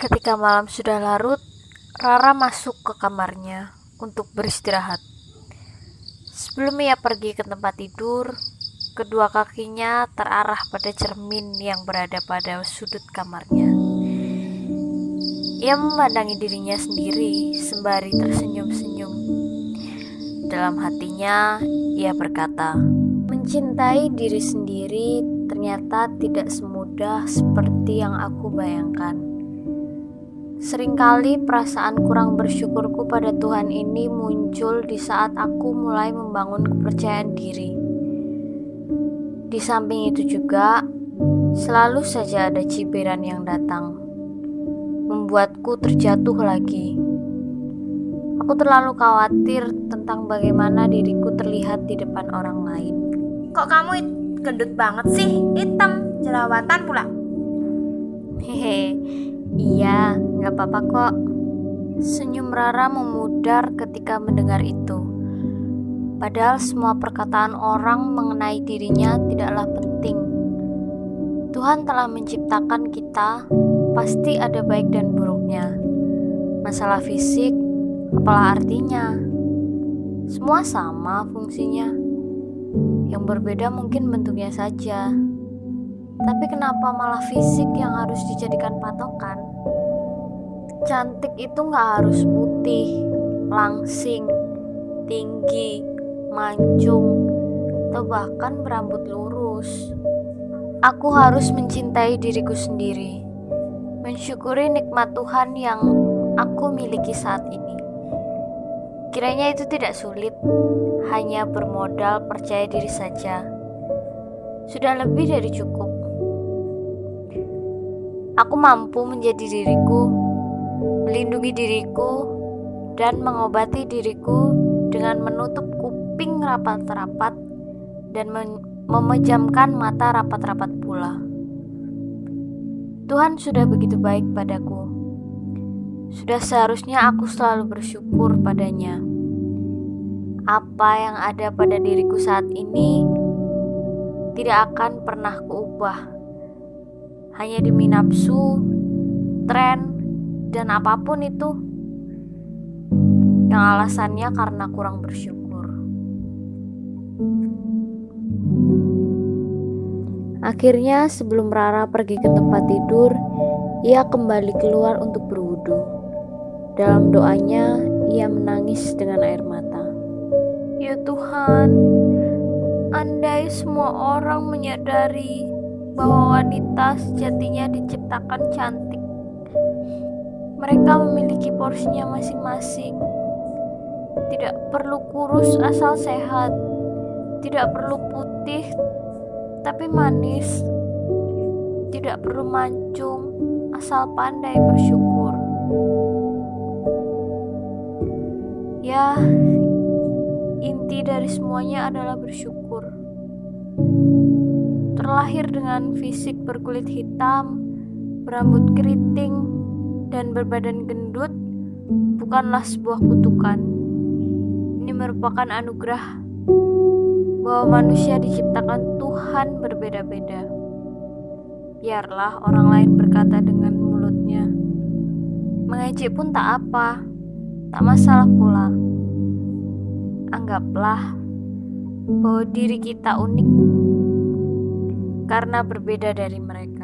Ketika malam sudah larut, Rara masuk ke kamarnya untuk beristirahat. Sebelum ia pergi ke tempat tidur, kedua kakinya terarah pada cermin yang berada pada sudut kamarnya. Ia memandangi dirinya sendiri sembari tersenyum-senyum. Dalam hatinya, ia berkata, "Mencintai diri sendiri ternyata tidak semudah seperti yang aku bayangkan." Seringkali perasaan kurang bersyukurku pada Tuhan ini muncul di saat aku mulai membangun kepercayaan diri. Di samping itu juga, selalu saja ada cibiran yang datang, membuatku terjatuh lagi. Aku terlalu khawatir tentang bagaimana diriku terlihat di depan orang lain. Kok kamu gendut banget sih? Hitam, jerawatan pula. Hehe, iya, nggak apa-apa kok. Senyum Rara memudar ketika mendengar itu. Padahal semua perkataan orang mengenai dirinya tidaklah penting. Tuhan telah menciptakan kita, pasti ada baik dan buruknya. Masalah fisik, apalah artinya? Semua sama fungsinya. Yang berbeda mungkin bentuknya saja. Tapi kenapa malah fisik yang harus dijadikan patokan? Cantik itu nggak harus putih, langsing, tinggi, mancung, atau bahkan berambut lurus. Aku harus mencintai diriku sendiri, mensyukuri nikmat Tuhan yang aku miliki saat ini. Kiranya itu tidak sulit, hanya bermodal percaya diri saja. Sudah lebih dari cukup. Aku mampu menjadi diriku, melindungi diriku, dan mengobati diriku dengan menutup kuping rapat-rapat dan memejamkan mata rapat-rapat pula. Tuhan sudah begitu baik padaku. Sudah seharusnya aku selalu bersyukur padanya. Apa yang ada pada diriku saat ini tidak akan pernah kuubah hanya demi nafsu, tren, dan apa pun itu yang alasannya karena kurang bersyukur. Akhirnya sebelum Rara pergi ke tempat tidur, ia kembali keluar untuk berwudu. Dalam doanya, ia menangis dengan air mata. Ya Tuhan, andai semua orang menyadari bahwa wanita sejatinya diciptakan cantik. Mereka memiliki porsinya masing-masing. Tidak perlu kurus asal sehat, tidak perlu putih tapi manis, tidak perlu mancung asal pandai bersyukur. Ya, inti dari semuanya adalah bersyukur terlahir dengan fisik berkulit hitam, berambut keriting, dan berbadan gendut bukanlah sebuah kutukan. Ini merupakan anugerah bahwa manusia diciptakan Tuhan berbeda-beda. Biarlah orang lain berkata dengan mulutnya. Mengejek pun tak apa, tak masalah pula. Anggaplah bahwa diri kita unik karena berbeda dari mereka.